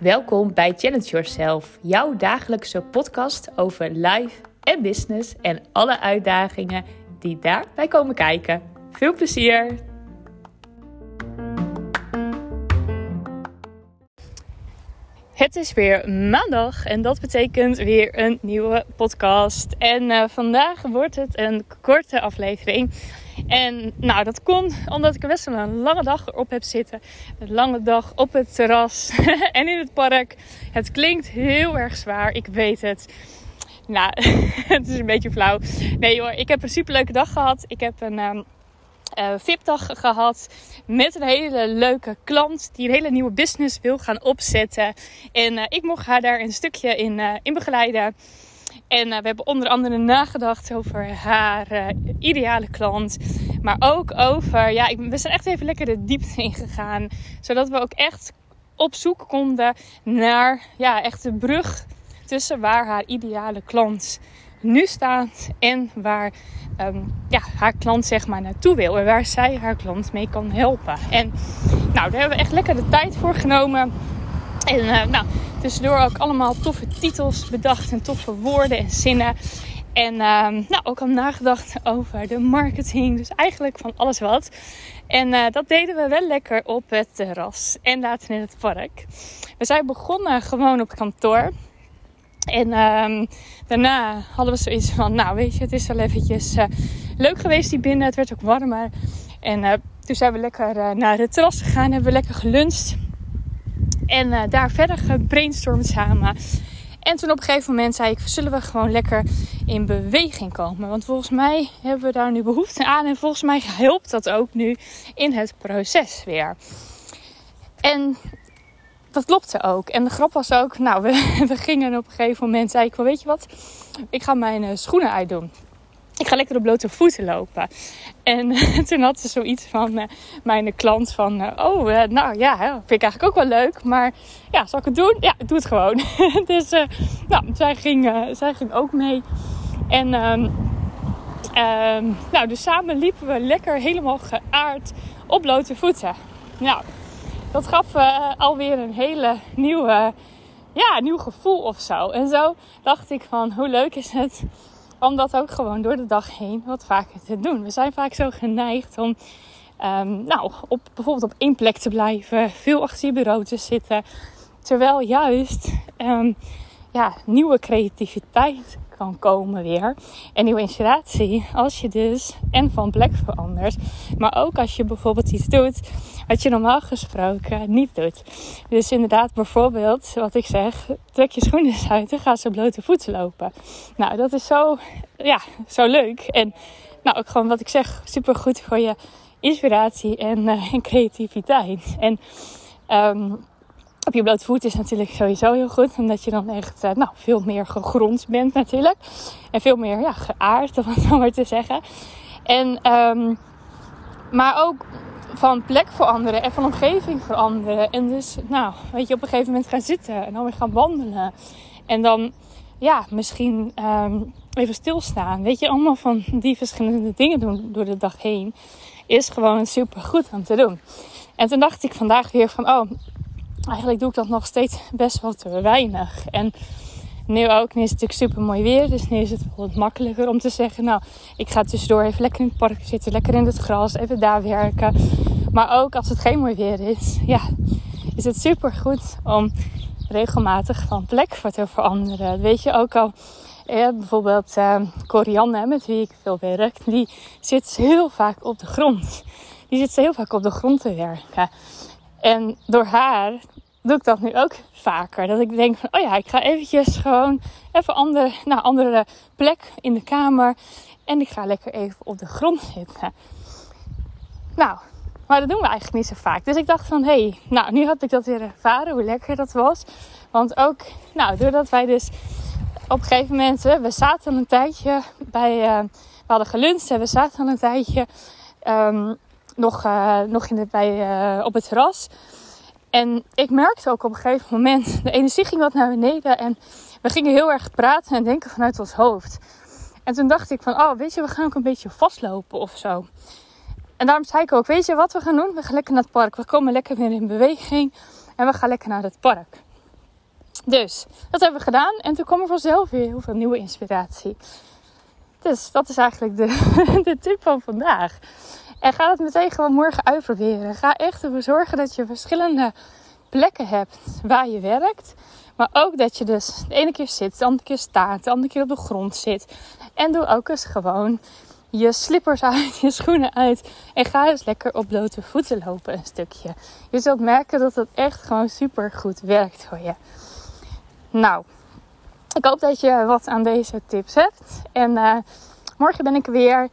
Welkom bij Challenge Yourself, jouw dagelijkse podcast over life en business en alle uitdagingen die daarbij komen kijken. Veel plezier! Het is weer maandag en dat betekent weer een nieuwe podcast. En uh, vandaag wordt het een korte aflevering. En nou, dat komt omdat ik best wel een lange dag erop heb zitten. Een lange dag op het terras en in het park. Het klinkt heel erg zwaar, ik weet het. Nou, het is een beetje flauw. Nee hoor, ik heb een superleuke dag gehad. Ik heb een um, uh, VIP-dag gehad met een hele leuke klant die een hele nieuwe business wil gaan opzetten. En uh, ik mocht haar daar een stukje in, uh, in begeleiden. En uh, we hebben onder andere nagedacht over haar uh, ideale klant. Maar ook over, ja, ik, we zijn echt even lekker de diepte ingegaan. Zodat we ook echt op zoek konden naar, ja, echt de brug tussen waar haar ideale klant nu staat en waar um, ja, haar klant zeg maar naartoe wil. En waar zij haar klant mee kan helpen. En nou, daar hebben we echt lekker de tijd voor genomen. En uh, nou, tussendoor ook allemaal toffe titels bedacht en toffe woorden en zinnen. En uh, nou, ook al nagedacht over de marketing. Dus eigenlijk van alles wat. En uh, dat deden we wel lekker op het terras en later in het park. We zijn begonnen gewoon op kantoor. En um, daarna hadden we zoiets van, nou weet je, het is wel eventjes uh, leuk geweest die binnen. Het werd ook warmer. En toen zijn we lekker naar het terras gegaan, hebben we lekker geluncht. En uh, daar verder gebrainstormd samen. En toen op een gegeven moment zei ik: zullen we gewoon lekker in beweging komen? Want volgens mij hebben we daar nu behoefte aan. En volgens mij helpt dat ook nu in het proces weer. En dat klopte ook. En de grap was ook: nou, we, we gingen op een gegeven moment. Zei ik: weet je wat? Ik ga mijn uh, schoenen uitdoen ik ga lekker op blote voeten lopen. En toen had ze zoiets van uh, mijn klant van... Uh, oh, uh, nou ja, vind ik eigenlijk ook wel leuk. Maar ja, zal ik het doen? Ja, doe het gewoon. dus nou, zij ging, zij ging ook mee. En um, um, nou, dus samen liepen we lekker helemaal geaard op blote voeten. Nou, dat gaf alweer een hele nieuwe... Ja, nieuw gevoel of zo. En zo dacht ik van, hoe leuk is het om dat ook gewoon door de dag heen wat vaker te doen. We zijn vaak zo geneigd om um, nou, op, bijvoorbeeld op één plek te blijven, veel achter je bureau te zitten. Terwijl juist um, ja, nieuwe creativiteit kan komen weer. En nieuwe inspiratie als je dus en van plek verandert. Maar ook als je bijvoorbeeld iets doet wat je normaal gesproken niet doet. Dus inderdaad, bijvoorbeeld, wat ik zeg, trek je schoenen uit en ga ze blote voeten lopen. Nou, dat is zo, ja, zo leuk. En nou, ook gewoon wat ik zeg, super goed voor je inspiratie en, en creativiteit. En um, op je blote voet is natuurlijk sowieso heel goed. Omdat je dan echt uh, nou, veel meer gegrond bent natuurlijk. En veel meer ja, geaard, om het zo maar te zeggen. En, um, maar ook van plek veranderen en van omgeving veranderen. En dus, nou, weet je, op een gegeven moment gaan zitten en dan weer gaan wandelen. En dan, ja, misschien um, even stilstaan. Weet je, allemaal van die verschillende dingen doen door de dag heen. Is gewoon super goed om te doen. En toen dacht ik vandaag weer van, oh, eigenlijk doe ik dat nog steeds best wel te weinig. En nu ook, is het natuurlijk super mooi weer. Dus nu is het makkelijker om te zeggen: Nou, ik ga tussendoor even lekker in het park zitten, lekker in het gras, even daar werken. Maar ook als het geen mooi weer is, ja, is het super goed om regelmatig van plek voor te veranderen. Weet je ook al. Bijvoorbeeld uh, Corianne, met wie ik veel werk, die zit heel vaak op de grond. Die zit heel vaak op de grond te werken. En door haar doe ik dat nu ook vaker. Dat ik denk van, oh ja, ik ga eventjes gewoon even ander, naar een andere plek in de kamer. En ik ga lekker even op de grond zitten. Nou, maar dat doen we eigenlijk niet zo vaak. Dus ik dacht van, hé, hey, nou, nu had ik dat weer ervaren, hoe lekker dat was. Want ook, nou, doordat wij dus op een gegeven moment, we zaten een tijdje bij, uh, we hadden geluncht en we zaten een tijdje um, nog, uh, nog in de, bij, uh, op het terras. En ik merkte ook op een gegeven moment, de energie ging wat naar beneden en we gingen heel erg praten en denken vanuit ons hoofd. En toen dacht ik van, oh weet je, we gaan ook een beetje vastlopen of zo. En daarom zei ik ook, weet je wat we gaan doen? We gaan lekker naar het park. We komen lekker weer in beweging. En we gaan lekker naar het park. Dus, dat hebben we gedaan. En toen kwam er vanzelf weer heel veel nieuwe inspiratie. Dus dat is eigenlijk de, de tip van vandaag. En ga het meteen gewoon morgen uitproberen. Ga echt ervoor zorgen dat je verschillende plekken hebt waar je werkt. Maar ook dat je dus de ene keer zit, de andere keer staat, de andere keer op de grond zit. En doe ook eens gewoon je slippers uit, je schoenen uit. En ga eens lekker op blote voeten lopen een stukje. Je zult merken dat het echt gewoon super goed werkt voor je. Nou, ik hoop dat je wat aan deze tips hebt. En uh, morgen ben ik weer.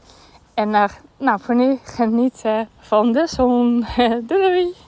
En uh, nou, voor nu geniet van de zon. doei doei!